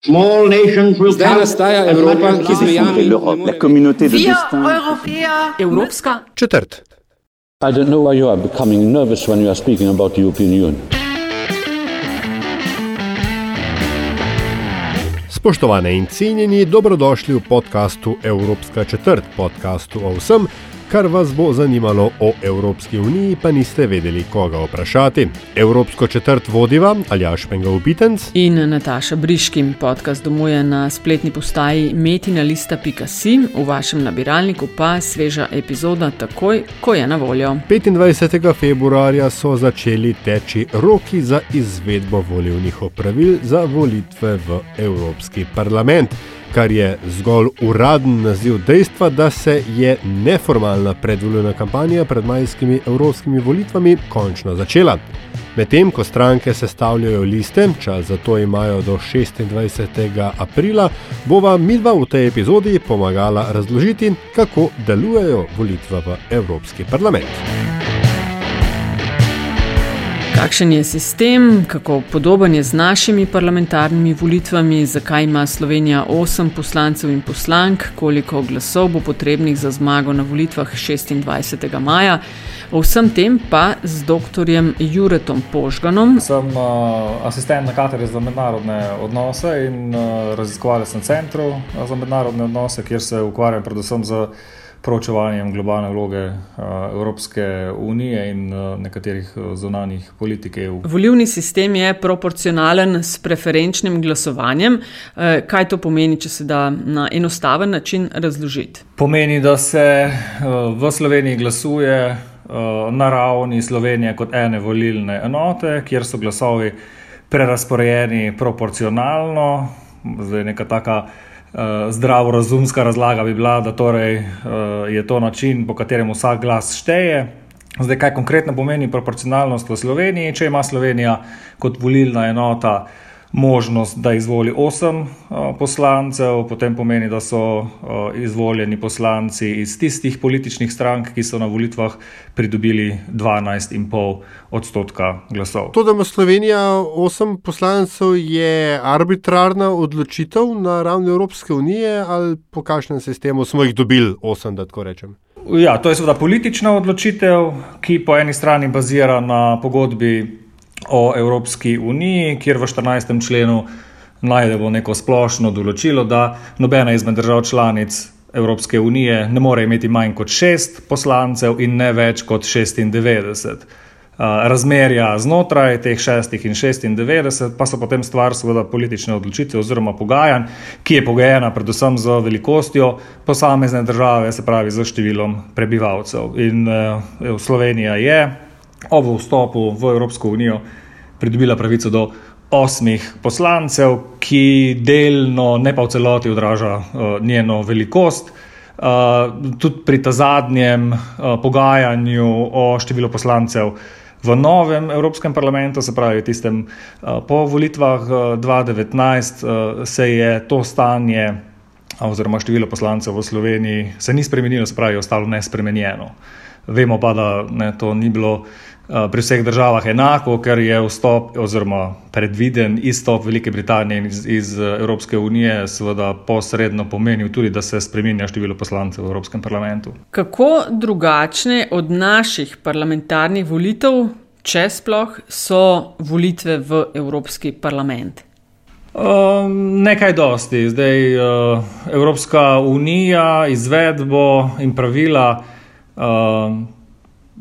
Zdaj nastaja Evropa, ki z mejami la communauté de destin. Evropska Četrt. I don't know why you are becoming nervous when you are speaking about the European Union. Spoštovane in cenjeni, dobrodošli v podkastu Evropska četrt, podkastu o vsem, kar vas bo zanimalo o Evropski uniji, pa niste vedeli, koga vprašati. Evropsko četrt vodiva Aljaš Pengal Bitenc in Nataša Briškim podcast domuje na spletni postaji metinalista.si, v vašem nabiralniku pa sveža epizoda takoj, ko je na voljo. 25. februarja so začeli teči roki za izvedbo volivnih opravil za volitve v Evropski parlament kar je zgolj uraden naziv dejstva, da se je neformalna predvoljena kampanja pred majskimi evropskimi volitvami končno začela. Medtem ko stranke sestavljajo liste, čas za to imajo do 26. aprila, bova midva v tej epizodi pomagala razložiti, kako delujejo volitve v Evropski parlament. Kakšen je sistem, kako podoben je z našimi parlamentarnimi volitvami, zakaj ima Slovenija 8 poslancev in poslank, koliko glasov bo potrebnih za zmago na volitvah 26. maja. O vsem tem pa z dr. Juretom Požganom. Sem uh, asistent na kateri za mednarodne odnose in uh, raziskovalec na centru za mednarodne odnose, kjer se ukvarjam predvsem z proučevanjem globalne vloge uh, Evropske unije in uh, nekaterih uh, zunanjih politik EU. Volivni sistem je proporcionalen s preferenčnim glasovanjem. Kaj to pomeni, če se da na enostaven način razložiti? Pomeni, da se v Sloveniji glasuje na ravni Slovenije kot ene volilne enote, kjer so glasovi prerasporejeni proporcionalno. Zdaj neka taka zdravorazumska razlaga bi bila, da torej, uh, je to način, po katerem vsak glas šteje. Zdaj, kaj konkretno pomeni proporcionalnost v Sloveniji? Če ima Slovenija kot volilna enota možnost, da izvoli osem poslancev, potem pomeni, da so izvoljeni poslanci iz tistih političnih strank, ki so na volitvah pridobili 12,5 odstotka glasov. To, da ima Slovenija osem poslancev, je arbitrarna odločitev na ravni Evropske unije ali po kakšnem sistemu smo jih dobili osem, da tako rečem. Ja, to je seveda politična odločitev, ki po eni strani bazira na pogodbi o Evropski uniji, kjer v 14. členu najdemo neko splošno določilo, da nobena izmed držav članic Evropske unije ne more imeti manj kot šest poslancev in ne več kot 96. Razmerja znotraj teh šestih in 96, pa so potem stvar seveda politične odločitve oziroma pogajanj, ki je pogojena predvsem z velikostjo posamezne države, se pravi z številom prebivalcev. In uh, Slovenija je ob vstopu v Evropsko unijo pridobila pravico do osmih poslancev, ki delno, ne pa v celoti, odraža uh, njeno velikost. Uh, tudi pri ta zadnjem uh, pogajanju o številu poslancev v novem Evropskem parlamentu, se pravi, tistem uh, po volitvah uh, 2019, uh, se je to stanje, uh, oziroma število poslancev v Sloveniji, se ni spremenilo, se pravi, ostalo nespremenjeno. Vemo pa, da ne, to ni bilo Eh, pri vseh državah enako, ker je vstop oziroma predviden izstop Velike Britanije iz, iz eh, Evropske unije, seveda posredno pomenil tudi, da se spremenja število poslancev v Evropskem parlamentu. Kako drugačne od naših parlamentarnih volitev, če sploh, so volitve v Evropski parlament? Um, nekaj dosti. Zdaj, uh, Evropska unija, izvedbo in pravila. Uh,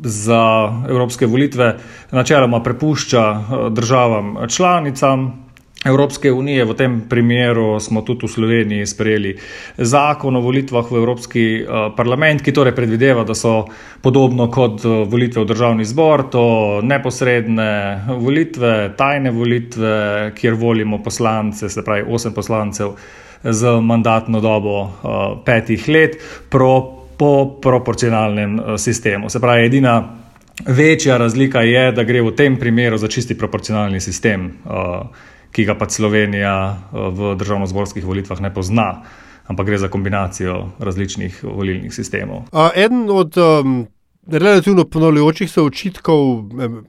za evropske volitve načeloma prepušča eh, državam članicam. Evropske unije, v tem primeru smo tudi v Sloveniji sprejeli zakon o volitvah v Evropski eh, parlament, ki torej predvideva, da so podobno kot eh, volitve v državni zbor, to neposredne volitve, tajne volitve, kjer volimo poslance, se pravi osem poslancev z mandatno dobo petih let, pro po proporcionalnem eh, sistemu. Se pravi, edina večja razlika je, da gre v tem primeru za čisti proporcionalni sistem, eh, ki ga pa Slovenija eh, v državno-zborskih volitvah ne pozna, ampak gre za kombinacijo različnih volilnih sistemov. A, eden od um, relativno ponavljajočih se očitkov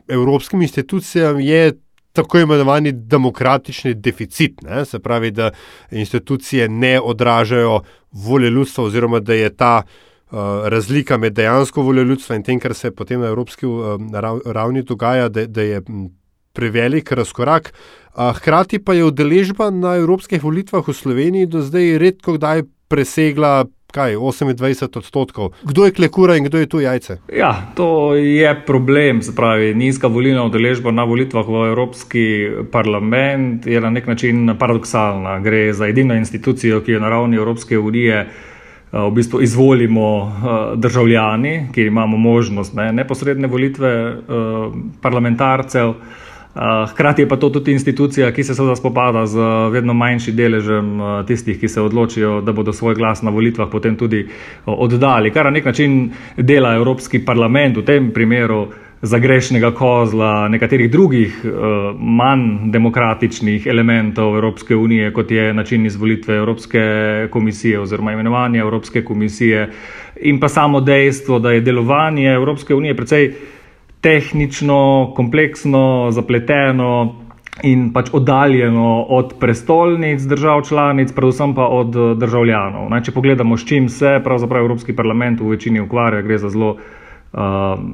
evropskim institucijam je tako imenovani demokratični deficit, ne? se pravi, da institucije ne odražajo volje ljudstva, oziroma da je ta uh, razlika med dejansko voljo ljudstva in tem, kar se potem na evropski uh, ravni dogaja, da, da je prevelik razkorak. Uh, hkrati pa je udeležba na evropskih volitvah v Sloveniji do zdaj redko kdaj presegla kaj, 28 odstotkov. Kdo je klekura in kdo je tu jajce? Ja, to je problem. Pravi, nizka volilna udeležba na volitvah v Evropski parlament je na nek način paradoksalna. Gre za edino institucijo, ki jo na ravni Evropske unije eh, v bistvu izvolimo eh, državljani, ki imamo možnost ne, neposredne volitve eh, parlamentarcev. Hkrati je pa to tudi institucija, ki se seveda spopada z vedno manjšim deležem tistih, ki se odločijo, da bodo svoj glas na volitvah potem tudi oddali, kar na nek način dela Evropski parlament v tem primeru za grešnega kozla nekaterih drugih manj demokratičnih elementov Evropske unije, kot je način izvolitve Evropske komisije oziroma imenovanje Evropske komisije in pa samo dejstvo, da je delovanje Evropske unije precej tehnično, kompleksno, zapleteno in pač oddaljeno od prestolnic držav članic, predvsem pa od eh, državljanov. Naj, če pogledamo, s čim se pravzaprav Evropski parlament v večini ukvarja, gre za zelo. Uh,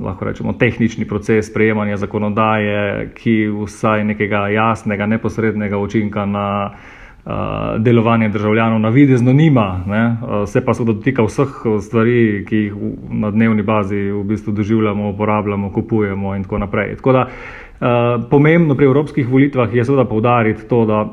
lahko rečemo, tehnični proces sprejemanja zakonodaje, ki vsaj nekega jasnega, neposrednega učinka na uh, delovanje državljanov na videzno nima, uh, se pa seveda dotika vseh stvari, ki jih na dnevni bazi v bistvu doživljamo, uporabljamo, kupujemo in tako naprej. Tako da, uh, pomembno pri evropskih volitvah je seveda povdariti to, da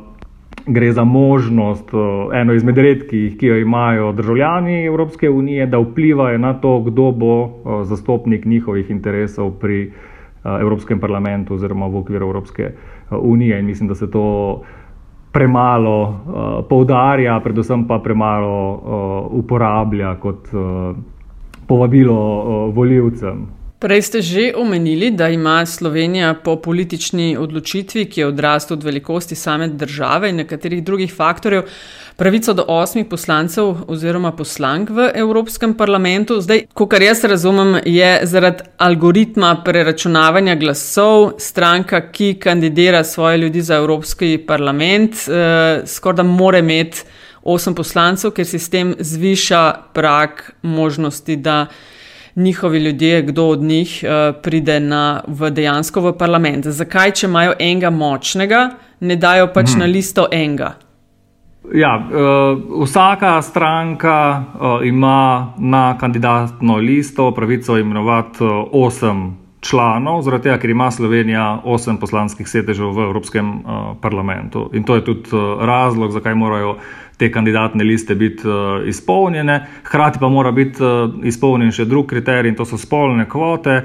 gre za možnost, uh, eno izmed redkih, ki jo imajo državljani Evropske unije, da vplivajo na to, kdo bo uh, zastopnik njihovih interesov pri uh, Evropskem parlamentu oziroma v okviru Evropske unije. In mislim, da se to premalo uh, poudarja, predvsem pa premalo uh, uporablja kot uh, povabilo uh, voljivcem. Prej ste že omenili, da ima Slovenija po politični odločitvi, ki je odrasla od velikosti same države in nekaterih drugih faktorjev, pravico do osmih poslancev oziroma poslank v Evropskem parlamentu. Zdaj, ko kar jaz razumem, je zaradi algoritma preračunavanja glasov stranka, ki kandidira svoje ljudi za Evropski parlament, eh, skoraj da more imeti osem poslancev, ker se s tem zviša prak možnosti, da njihovi ljudje, kdo od njih uh, pride na, v dejansko v parlament. Zakaj, če imajo enega močnega, ne dajo pač hmm. na listo enega? Ja, uh, vsaka stranka uh, ima na kandidatno listo pravico imenovati uh, osem članov, zaradi tega, ker ima Slovenija osem poslanskih sedežev v Evropskem uh, parlamentu. In to je tudi uh, razlog, zakaj morajo te kandidatne liste biti uh, izpolnjene. Hkrati pa mora biti uh, izpolnjen še drug kriterij, in to so spolne kvote,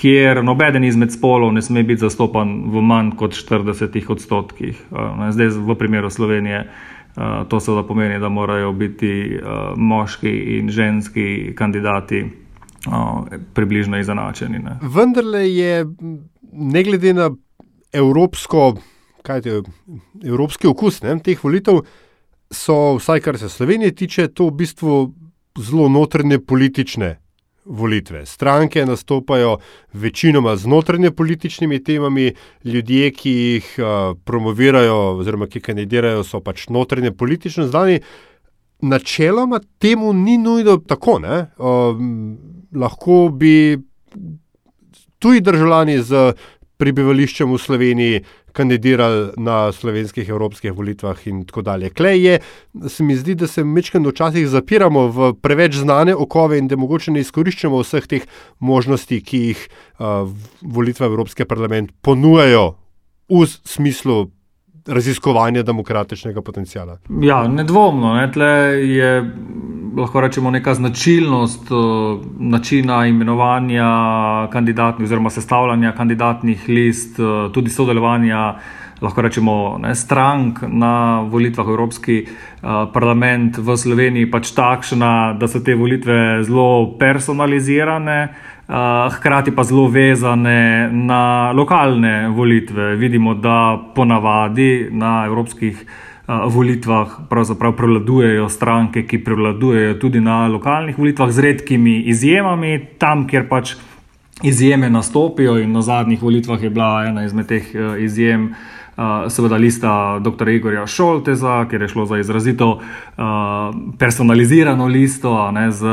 kjer nobeden izmed spolov ne sme biti zastopan v manj kot 40 odstotkih. Uh, zdaj, v primeru Slovenije, to seveda pomeni, da morajo biti moški in ženski kandidati približno izenačeni. Ne. Vendar je, ne glede na evropsko, kaj je evropski okus ne, teh volitev so, vsaj kar se Slovenije tiče, to v bistvu zelo notrne politične volitve. Stranke nastopajo večinoma z notrne političnimi temami, ljudje, ki jih uh, promovirajo oziroma ki kandidirajo, so pač notrne politično znani. Načeloma temu ni nujno tako. Uh, lahko bi tuji državljani z prebivališčem v Sloveniji kandidirali na slovenskih evropskih volitvah in tako dalje. Klej je, se mi zdi, da se mečkaj včasih zapiramo v preveč znane okove in da mogoče ne izkoriščamo vseh teh možnosti, ki jih uh, volitve v Evropski parlament ponujajo v smislu raziskovanja demokratičnega potencijala. Ja, nedvomno. Ne, tle je lahko rečemo neka značilnost uh, načina imenovanja kandidatnih oziroma sestavljanja kandidatnih list, uh, tudi sodelovanja. Lahko rečemo, ne, strank na volitvah v Evropski uh, parlament v Sloveniji pač takšna, da so te volitve zelo personalizirane, uh, hkrati pa zelo vezane na lokalne volitve. Vidimo, da ponavadi na evropskih volitvah pravzaprav prevladujejo stranke, ki prevladujejo tudi na lokalnih volitvah, z redkimi izjemami, tam, kjer pač izjeme nastopijo in na zadnjih volitvah je bila ena izmed teh izjem seveda lista dr. Igorja Šolteza, ker je šlo za izrazito personalizirano listo ne, z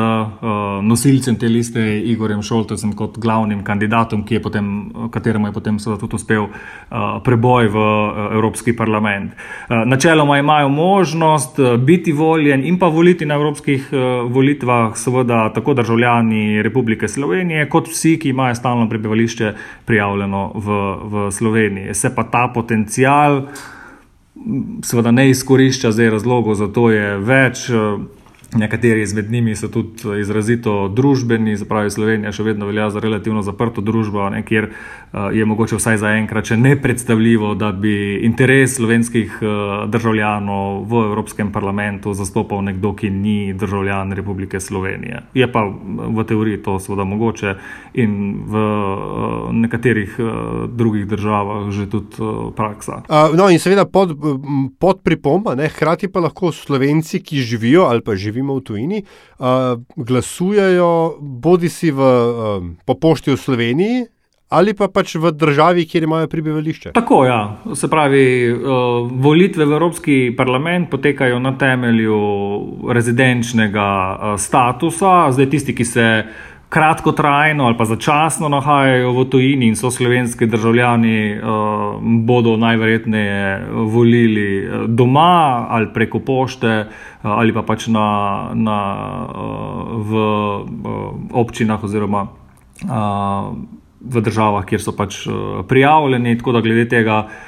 nosilcem te liste Igorjem Šoltezem kot glavnim kandidatom, je potem, kateremu je potem tudi uspel preboj v Evropski parlament. Načeloma imajo možnost biti voljen in pa voliti na evropskih volitvah, seveda tako državljani Republike Slovenije, kot vsi, ki imajo stalno prebivališče prijavljeno v, v Sloveniji. Se pa ta potencial potencial, seveda ne izkorišča, zdaj razlogov za to je več. Nekateri izmed njimi so tudi izrazito družbeni, zapravi Slovenija še vedno velja za relativno zaprto družbo, ne, kjer uh, je mogoče vsaj za enkrat še ne predstavljivo, da bi interes slovenskih uh, državljanov v Evropskem parlamentu zastopal nekdo, ki ni državljan Republike Slovenije. Je pa v teoriji to seveda mogoče in v nekaterih drugih državah že tudi praksa. No, in seveda pod, pod pripomba, ne, hkrati pa lahko Slovenci, ki živijo ali pa živijo živimo v tujini, uh, glasujejo bodi si v, uh, po pošti v Sloveniji. Ali pa pač v državi, kjer imajo prebivališče. Tako, ja. Se pravi, uh, volitve v Evropski parlament potekajo na temelju rezidenčnega uh, statusa. Zdaj, tisti, ki se kratkotrajno ali pa začasno nahajajo v tujini in so slovenski državljani, uh, bodo najverjetneje volili eh, doma ali preko pošte uh, ali pa pač na, na, v občinah oziroma v državah, kjer so pač prijavljeni. Tako da glede tega Eh,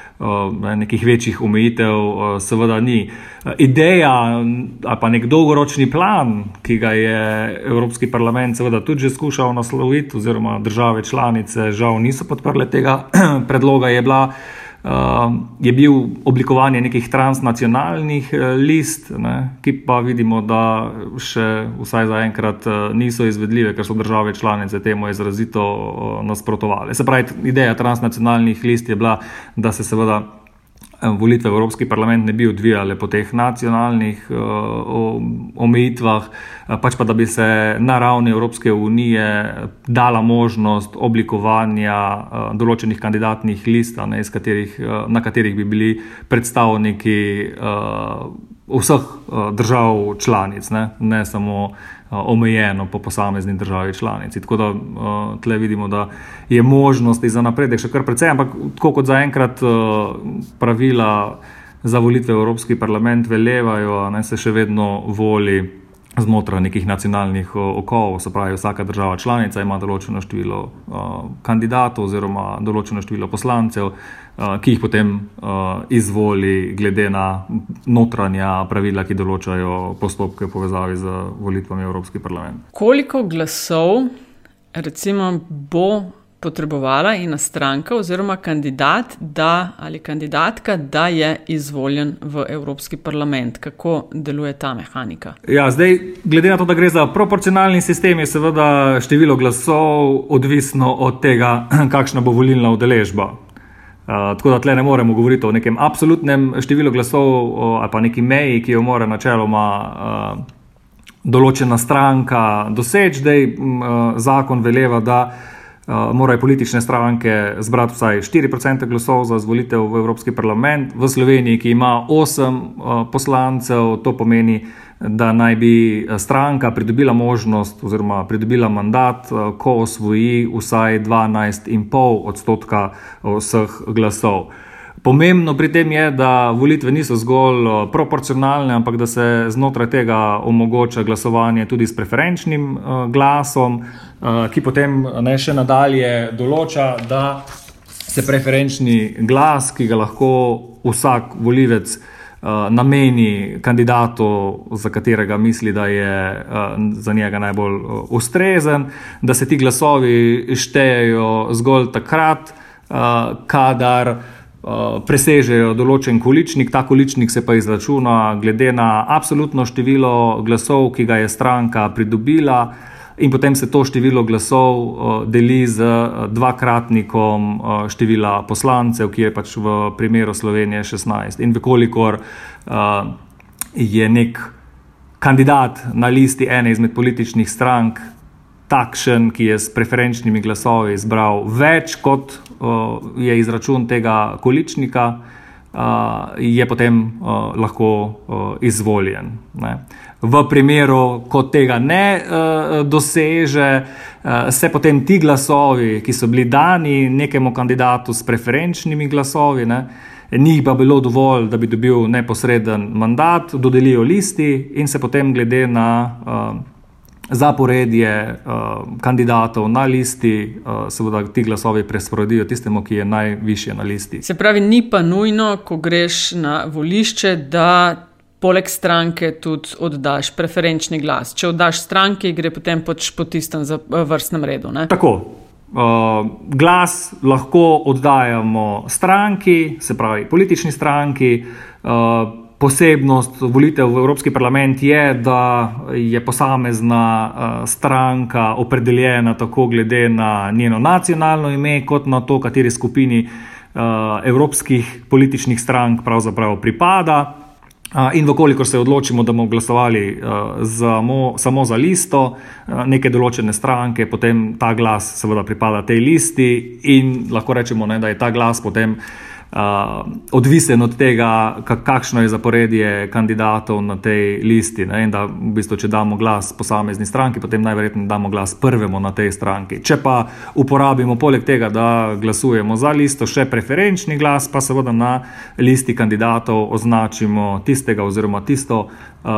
nekih večjih omejitev, eh, seveda ni. Eh, ideja ali pa nek dolgoročni plan, ki ga je Evropski parlament seveda tudi že skušal nasloviti, oziroma države članice žal niso podprle tega predloga, je bila je bil oblikovanje nekih transnacionalnih uh, list, ne, ki pa vidimo, da še vsaj zaenkrat uh, niso izvedljive, ker so države članice temu izrazito uh, nasprotovali. Se pravi, ideja transnacionalnih list je bila, da se seveda volitve v Evropski parlament ne bi odvijale po teh nacionalnih uh, omejitvah, uh, pač pa da bi se na ravni Evropske unije dala možnost oblikovanja določenih kandidatnih list, ne, katerih, na katerih bi bili predstavniki vseh držav članic, ne, ne samo omejeno po posamezni državi članici. Tako da tle vidimo, da je možnosti za napredek še kar precej, ampak tako kot zaenkrat pravila za volitve v Evropski parlament veljevajo, ne se še vedno voli znotraj nekih nacionalnih okov, se pravi, vsaka država članica ima določeno število kandidatov oziroma določeno število poslancev, ki jih potem izvoli glede na notranja pravila, ki določajo postopke v povezavi z volitvami v Evropski parlament. Koliko glasov recimo bo potrebovala ena stranka oziroma kandidat da, ali kandidatka, da je izvoljen v Evropski parlament. Kako deluje ta mehanika? Ja, zdaj, glede na to, da gre za proporcionalni sistem, je seveda število glasov odvisno od tega, kakšna bo volilna udeležba. Uh, tako da tle ne moremo govoriti o nekem absolutnem številu glasov o, ali pa neki meji, ki jo mora načeloma uh, določena stranka doseči. Zdaj, uh, zakon veleva, da uh, uh, morajo politične stranke zbrati vsaj 4% glasov za izvolitev v Evropski parlament. V Sloveniji, ki ima 8 uh, poslancev, to pomeni, da naj bi stranka pridobila možnost oziroma pridobila mandat, ko osvoji vsaj 12,5 odstotka vseh glasov. Pomembno pri tem je, da volitve niso zgolj eh, proporcionalne, ampak da se znotraj tega omogoča glasovanje tudi s preferenčnim eh, glasom, eh, ki potem ne še nadalje določa, da se preferenčni glas, ki ga lahko vsak volivec nameni kandidatu, za katerega misli, da je za njega najbolj ustrezen, da se ti glasovi štejejo zgolj takrat, kadar. Eh, presežejo določen količnik, ta količnik se pa izračuna glede na absolutno število glasov, ki ga je stranka pridobila, in potem se to število glasov uh, deli z uh, dvakratnikom števila poslancev, ki je pač v primeru Slovenije 16. In vekolikor uh, je nek kandidat na listi ene izmed političnih strank takšen, ki je s preferenčnimi glasovi izbral več, kot je izračun tega količnika, uh, je potem uh, lahko uh, izvoljen. Ne. V primeru, ko tega ne uh, doseže, uh, se potem ti glasovi, ki so bili dani nekemu kandidatu s preferenčnimi glasovi, ne, ni pa bilo dovolj, da bi dobil neposreden mandat, dodelijo listi in se potem glede na. Zaporedje uh, kandidatov na listi, uh, seveda ti glasovi presporedijo tistemu, ki je najvišje na listi. Se pravi, ni pa nujno, ko greš na volišče, da poleg stranke tudi oddaš preferenčni glas. Če oddaš stranki, gre potem pač po tistem vrstnem redu. Ne? Tako. Uh, glas lahko oddajamo stranki, se pravi politični stranki. Uh, posebnost volitev v Evropski parlament je, da je posamezna uh, stranka opredeljena tako glede na njeno nacionalno ime, kot na to, kateri skupini uh, evropskih političnih strank pravzaprav pripada. Uh, in vkolikor se odločimo, da bomo glasovali uh, zamo, samo za listo neke določene stranke, potem ta glas seveda pripada tej listi in lahko rečemo, ne, da je ta glas potem uh, odvisen od tega, kakšno je zaporedje kandidatov na tej listi. Ne? In da, v bistvu, če damo glas posamezni stranki, potem najverjetneje damo glas prvemu na tej stranki. Če pa uporabimo poleg tega, da glasujemo za listo, še preferenčni glas, pa seveda na listi kandidatov označimo tistega oziroma tisto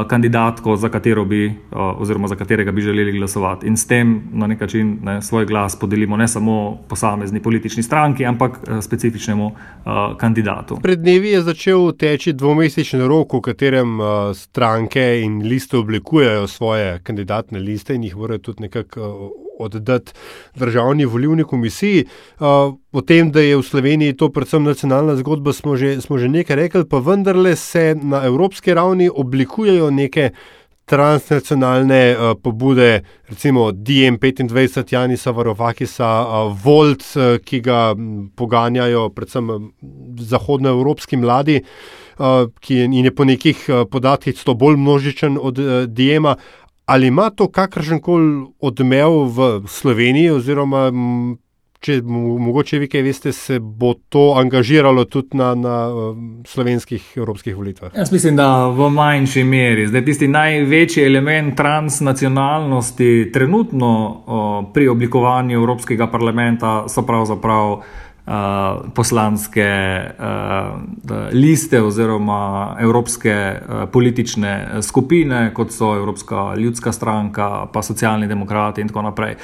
kandidatko, za, bi, uh, oziroma za katerega bi želeli glasovati. In s tem na nek način ne, svoj glas podelimo ne samo posamezni politični stranki, ampak uh, specifičnemu uh, kandidatu. Pred dnevi je začel teči dvomesečni rok, v katerem uh, stranke in liste oblikujejo svoje kandidatne liste in jih morajo tudi nekako uh, oddati državni volivni komisiji. Uh, o tem, da je v Sloveniji to predvsem nacionalna zgodba, smo že, smo že nekaj rekli, pa vendarle se na evropski ravni oblikujejo neke transnacionalne uh, pobude, recimo DM25, Janisa Varovakisa, uh, Volt, uh, ki ga poganjajo predvsem zahodnoevropski mladi, uh, ki je, je po nekih uh, podatkih sto bolj množičen od uh, DM-a. Ali ima to kakršen koli odmev v Sloveniji, oziroma če mogoče vi kaj veste, se bo to angažiralo tudi na, na um, slovenskih evropskih volitvah? Jaz mislim, da v manjši meri. Zdaj, tisti največji element transnacionalnosti trenutno o, pri oblikovanju Evropskega parlamenta so pravzaprav uh, poslanske uh, liste oziroma evropske uh, politične skupine, kot so Evropska ljudska stranka, pa socialni demokrati in tako naprej,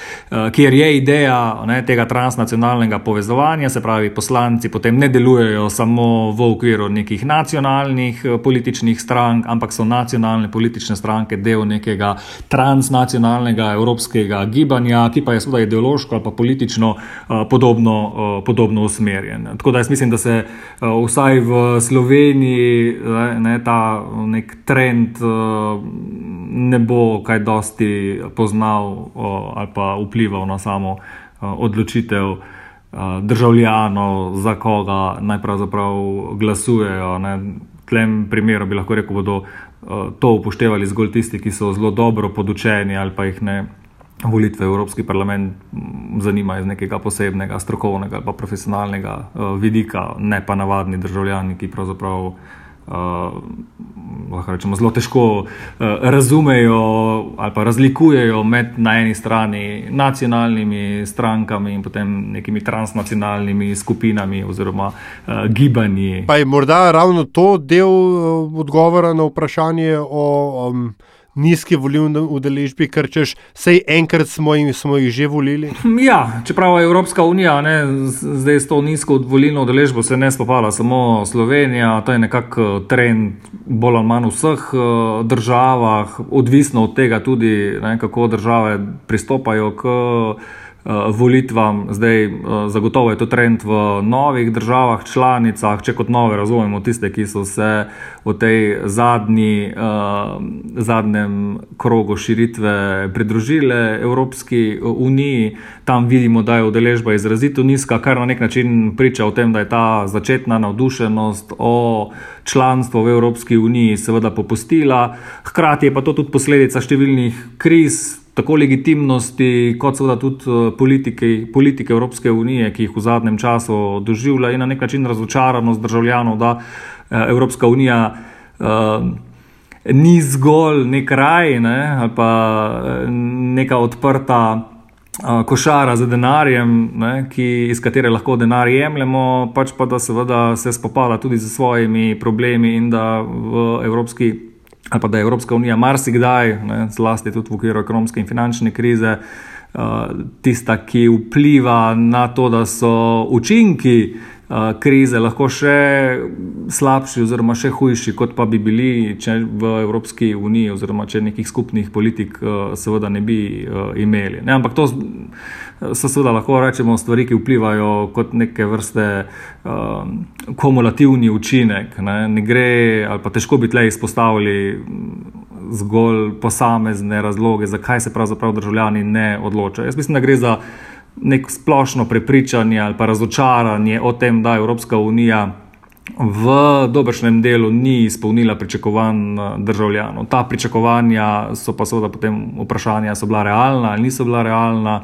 kjer je ideja ne, tega transnacionalnega povezovanja, se pravi, poslanci potem ne delujejo samo v okviru nekih nacionalnih političnih strank, ampak so nacionalne politične stranke del nekega transnacionalnega evropskega gibanja, ki pa je seveda ideološko ali pa politično podobno. Podobno podobno usmerjen. Tako da jaz mislim, da se uh, vsaj v Sloveniji ne, ta nek trend uh, ne bo kaj dosti poznal uh, ali pa vplival na samo uh, odločitev uh, državljanov, za koga naj pravzaprav glasujejo. Ne. V tem primeru bi lahko rekel, bodo to upoštevali zgolj tisti, ki so zelo dobro podučeni ali pa jih ne volitve v Evropski parlament zanimajo iz nekega posebnega, strokovnega ali profesionalnega uh, vidika, ne pa navadni državljani, ki pravzaprav. Uh, rečemo, zelo težko uh, razumejo ali pa razlikujejo med na eni strani nacionalnimi strankami in potem nekimi transnacionalnimi skupinami oziroma uh, gibanji. Pa je morda ravno to del uh, odgovora na vprašanje o. Um, nizki volilni udeležbi, ker češ, sej enkrat smo, jim, smo jih že volili. Ja, čeprav je Evropska unija ne, zdaj s to nizko volilno udeležbo se ne spopala samo Slovenija, to je nekako trend bolj ali manj v vseh uh, državah, odvisno od tega tudi, ne, kako države pristopajo k. Uh, volitvam. Zdaj, uh, zagotovo je to trend v novih državah, članicah, če kot nove razumemo tiste, ki so se v tej zadnji, uh, zadnjem krogu širitve pridružile Evropski uniji. Tam vidimo, da je udeležba izrazito nizka, kar na nek način priča o tem, da je ta začetna navdušenost o članstvu v Evropski uniji seveda popustila. Hkrati je pa to tudi posledica številnih kriz tako legitimnosti, kot seveda tudi eh, politike, politike Evropske unije, ki jih v zadnjem času doživlja in na nek način razočaranost državljanov, da eh, Evropska unija uh, ni zgolj nek raj ne, ali pa neka odprta. Košara za denarjem, ne, ki, iz katere lahko denar jemljemo, pač pa da seveda se spopada tudi z svojimi problemi in da v Evropski ali pa da je Evropska unija marsikdaj, ne, zlasti tudi v okviru ekonomske in finančne krize, uh, tista, ki vpliva na to, da so učinki krize lahko še slabši, oziroma še hujši, kot pa bi bili, če v Evropski uniji, oziroma če nekih skupnih politik, uh, seveda ne bi uh, imeli. Ne, ampak to so seveda lahko rečemo stvari, ki vplivajo kot neke vrste um, kumulativni učinek. Ne, ne gre, ali pa težko bi tle izpostavili zgolj posamezne razloge, zakaj se pravzaprav državljani ne odločajo. Jaz mislim, da gre za nek splošno prepričanje ali pa razočaranje o tem, da Evropska unija. V dobršnem delu ni izpolnila pričakovanj državljanov. Ta pričakovanja so pa seveda potem vprašanja, so bila realna ali niso bila realna.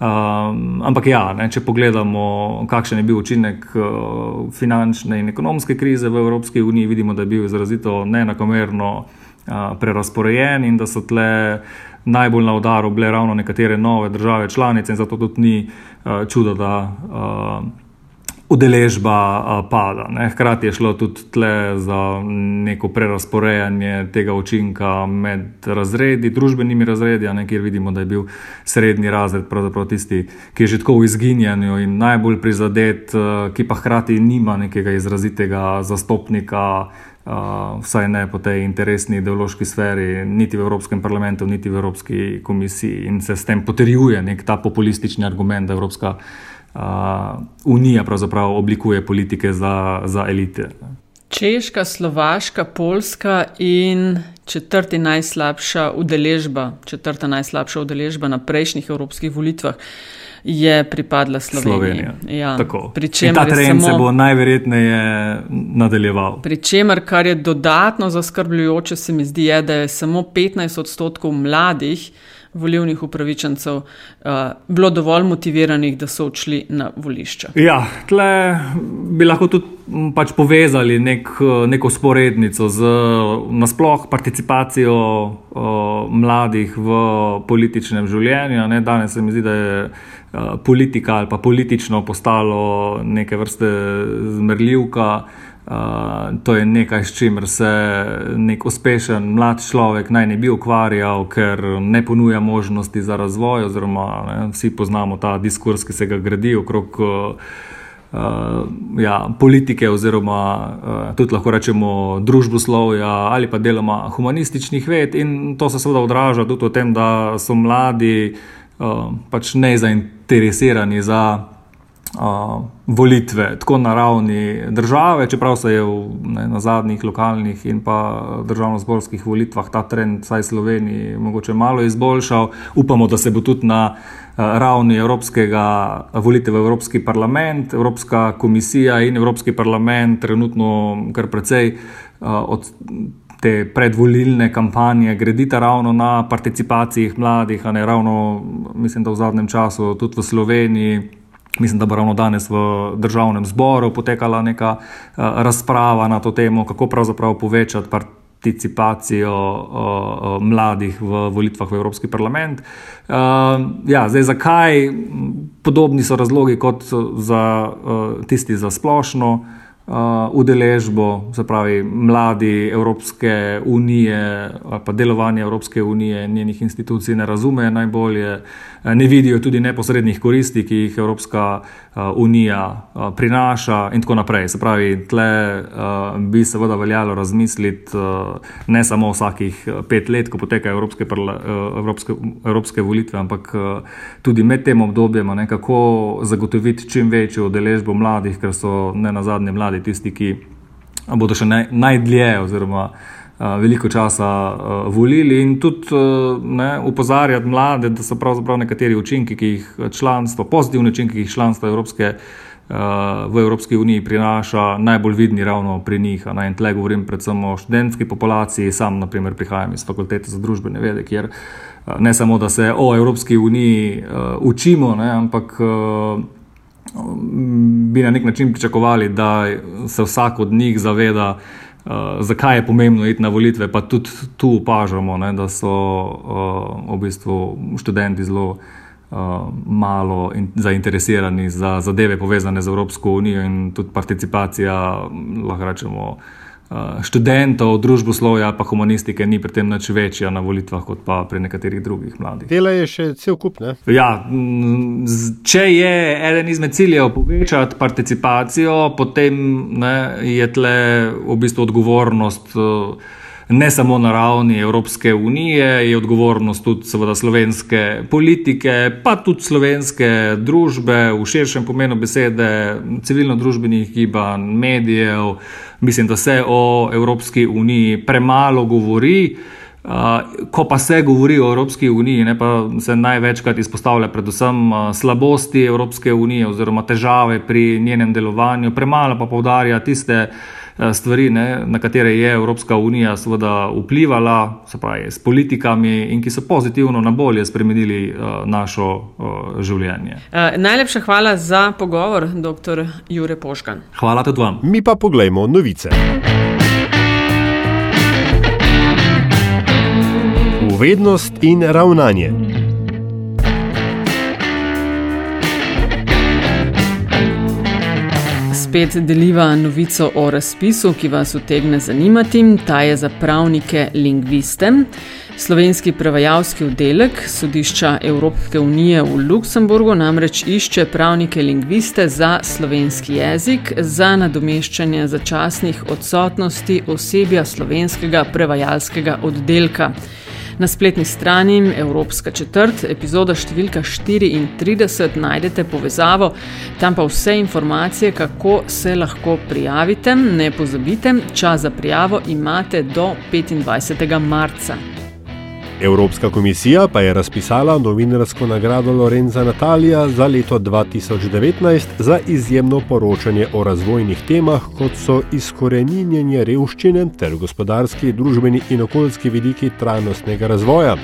Um, ampak ja, ne, če pogledamo, kakšen je bil učinek uh, finančne in ekonomske krize v Evropski uniji, vidimo, da je bil izrazito neenakomerno uh, prerasporejen in da so tle najbolj na udaru bile ravno nekatere nove države članice, in zato tudi ni čudo, da. Udeležba pada. Hkrati je šlo tudi za neko prerasporejanje tega učinka med razredi, družbenimi razredi, ne, kjer vidimo, da je bil srednji razred tisti, ki je že tako v izginjanju in najbolj prizadet, ki pa hkrati nima nekega izrazitega zastopnika. Uh, vsaj ne po tej interesni ideološki sferi, niti v Evropskem parlamentu, niti v Evropski komisiji, in se s tem potrjuje nek ta populistični argument, da Evropska uh, uh, Unija pravzaprav oblikuje politike za, za elite. Češka, Slovaška, Poljska in četrti najslabša udeležba, četrta najslabša udeležba na prejšnjih evropskih volitvah. Je pripadla Sloveniji. Ja, ta trend samo, se bo najverjetneje nadaljeval. Pričemer, kar je dodatno zaskrbljujoče, se mi zdi, je, da je samo 15 odstotkov mladih volivnih upravičencev uh, bilo dovolj motiviranih, da so odšli na volišča. Ja, tle bi lahko tudi pač povezali nek, neko sporednico z nasplošno participacijo uh, mladih v političnem življenju. Ne? Danes se mi zdi, da je politika ali pa politično postalo neke vrste zmerljivka. Uh, to je nekaj, s čimer se nek uspešen mlad človek naj ne bi ukvarjal, ker ne ponuja možnosti za razvoj. Oziroma, ne, vsi poznamo ta diskurs, ki se ga gradi okrog uh, ja, politike, oziroma uh, tudi lahko rečemo družboslovja ali pa deloma humanističnih ved. In to se seveda odraža tudi v tem, da so mladi uh, pač nezainteresirani za uh, volitve, tako na ravni države, čeprav se je v, ne, na zadnjih lokalnih in pa državno-zborskih volitvah ta trend, vsaj Sloveniji, mogoče malo izboljšal. Upamo, da se bo tudi na uh, ravni evropskega volitev v Evropski parlament, Evropska komisija in Evropski parlament trenutno kar precej uh, od. Te predvolilne kampanje gradita ravno na participacijah mladih, a ne ravno, mislim, da v zadnjem času tudi v Sloveniji, Mislim, da bo ravno danes v državnem zboru potekala neka uh, razprava na to temo, kako pravzaprav povečati participacijo uh, mladih v volitvah v Evropski parlament. Uh, ja, zdaj, zakaj? Podobni so razlogi kot za uh, tisti za splošno. Uh, udeležbo, se pravi, mladi Evropske unije, pa delovanje Evropske unije, njenih institucij ne razumejo najbolje, ne vidijo tudi neposrednih koristi, ki jih Evropska uh, unija uh, prinaša, in tako naprej. Se pravi, tle uh, bi seveda veljalo razmisliti uh, ne samo vsakih pet let, ko potekajo evropske, uh, evropske, evropske volitve, ampak uh, tudi med tem obdobjem, ne, kako zagotoviti čim večjo udeležbo mladih, ker so ne na zadnje mladi ostali tisti, ki bodo še naj, najdlje oziroma veliko časa volili in tudi ne, upozarjati mlade, da so pravzaprav nekateri učinki, ki jih članstvo, pozitivni učinki, ki jih članstvo Evropske v Evropski uniji prinaša, najbolj vidni ravno pri njih. In tle govorim predvsem o študentski populaciji, sam naprimer prihajam iz fakultete za družbene vede, kjer ne samo, da se o Evropski uniji učimo, ne, ampak bi na nek način pričakovali, da se vsak od njih zaveda, uh, zakaj je pomembno iti na volitve. Pa tudi tu opažamo, ne, da so uh, v bistvu študenti zelo uh, malo in, zainteresirani za zadeve povezane z Evropsko unijo in tudi participacija, lahko rečemo. Eh, študentov, družboslovja, pa humanistike ni pri tem nič večja na volitvah, kot pa pri nekaterih drugih mladih. Dela je še cel kup. Ne? Ja, če je eden izmed ciljev povečati participacijo, potem ne, je tle v bistvu odgovornost. Uh, ne samo na ravni Evropske unije, je odgovornost tudi seveda slovenske politike, pa tudi slovenske družbe v širšem pomenu besede, civilno-družbenih gibanj, medijev. Mislim, da se o Evropski uniji premalo govori. Uh, ko pa se govori o Evropski uniji, ne, pa se največkrat izpostavlja predvsem uh, slabosti Evropske unije oziroma težave pri njenem delovanju, premalo pa povdarja tiste uh, stvari, ne, na katere je Evropska unija seveda vplivala, se pravi s politikami in ki so pozitivno na bolje spremenili uh, našo uh, življenje. Uh, najlepša hvala za pogovor, dr. Jure Poškan. Hvala tudi vam. Mi pa pogledajmo novice. Uvednost in ravnanje. Spet deliva novico o razpisu, ki vas utegne zanimati. Ta je za pravnike lingviste. Slovenski prevajalski oddelek sodišča Evropske unije v Luksemburgu namreč išče pravnike lingviste za slovenski jezik za nadomeščanje začasnih odsotnosti osebja slovenskega prevajalskega oddelka. Na spletni strani Evropska četrt, epizoda številka 34, najdete povezavo, tam pa vse informacije, kako se lahko prijavite. Ne pozabite, čas za prijavo imate do 25. marca. Evropska komisija pa je razpisala novinarsko nagrado Lorenza Natalija za leto 2019 za izjemno poročanje o razvojnih temah, kot so izkoreninjenje revščine ter gospodarski, družbeni in okoljski vidiki trajnostnega razvoja.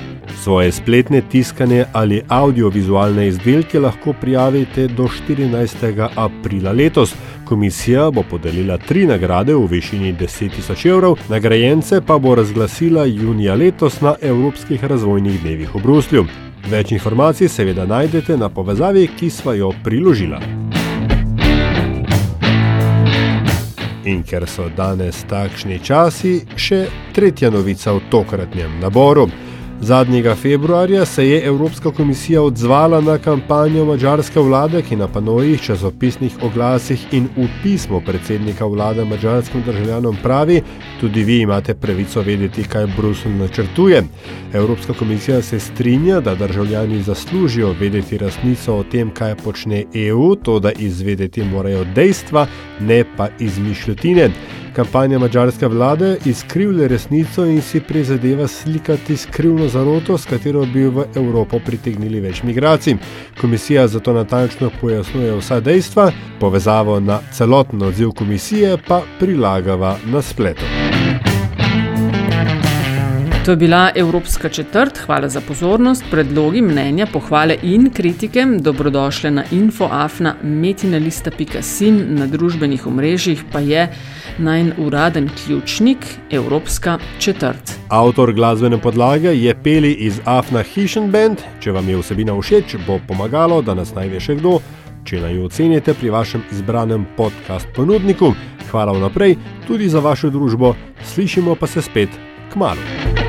Svoje spletne tiskane ali audiovizualne izdelke lahko prijavite do 14. aprila letos. Komisija bo podelila tri nagrade v višini 10 tisoč evrov, nagrajence pa bo razglasila junija letos na Evropskih razvojnih dnevih v Bruslju. Več informacij seveda najdete na povezavi, ki sva jo priložila. In ker so danes takšni časi, še tretja novica v tokratnem naboru. Zadnjega februarja se je Evropska komisija odzvala na kampanjo mađarske vlade, ki na panojih, časopisnih oglasih in v pismo predsednika vlade mađarskim državljanom pravi: Tudi vi imate pravico vedeti, kaj Bruselj načrtuje. Evropska komisija se strinja, da državljani zaslužijo vedeti resnico o tem, kaj počne EU, to da izvedeti morajo dejstva, ne pa izmišljotine. Kampanja mađarske vlade izkrivlja resnico in si prizadeva slikati skrivno zaroto, s katero bi v Evropo pritegnili več migracij. Komisija zato natančno pojasnjuje vsa dejstva, povezavo na celoten odziv komisije pa prilagava na spletu. To je bila Evropska četrt. Hvala za pozornost. Predlogi, mnenja, pohvale in kritike dobrodošle na infoafna.metinalista.sin na družbenih omrežjih pa je najn uraden ključnik Evropska četrt. Avtor glasbene podlage je peli iz Afna Hishen Band. Če vam je vsebina všeč, bo pomagalo, da nas najde še kdo. Če naj jo ocenite pri vašem izbranem podcast ponudniku, hvala vnaprej tudi za vašo družbo, slišimo pa se spet k malu.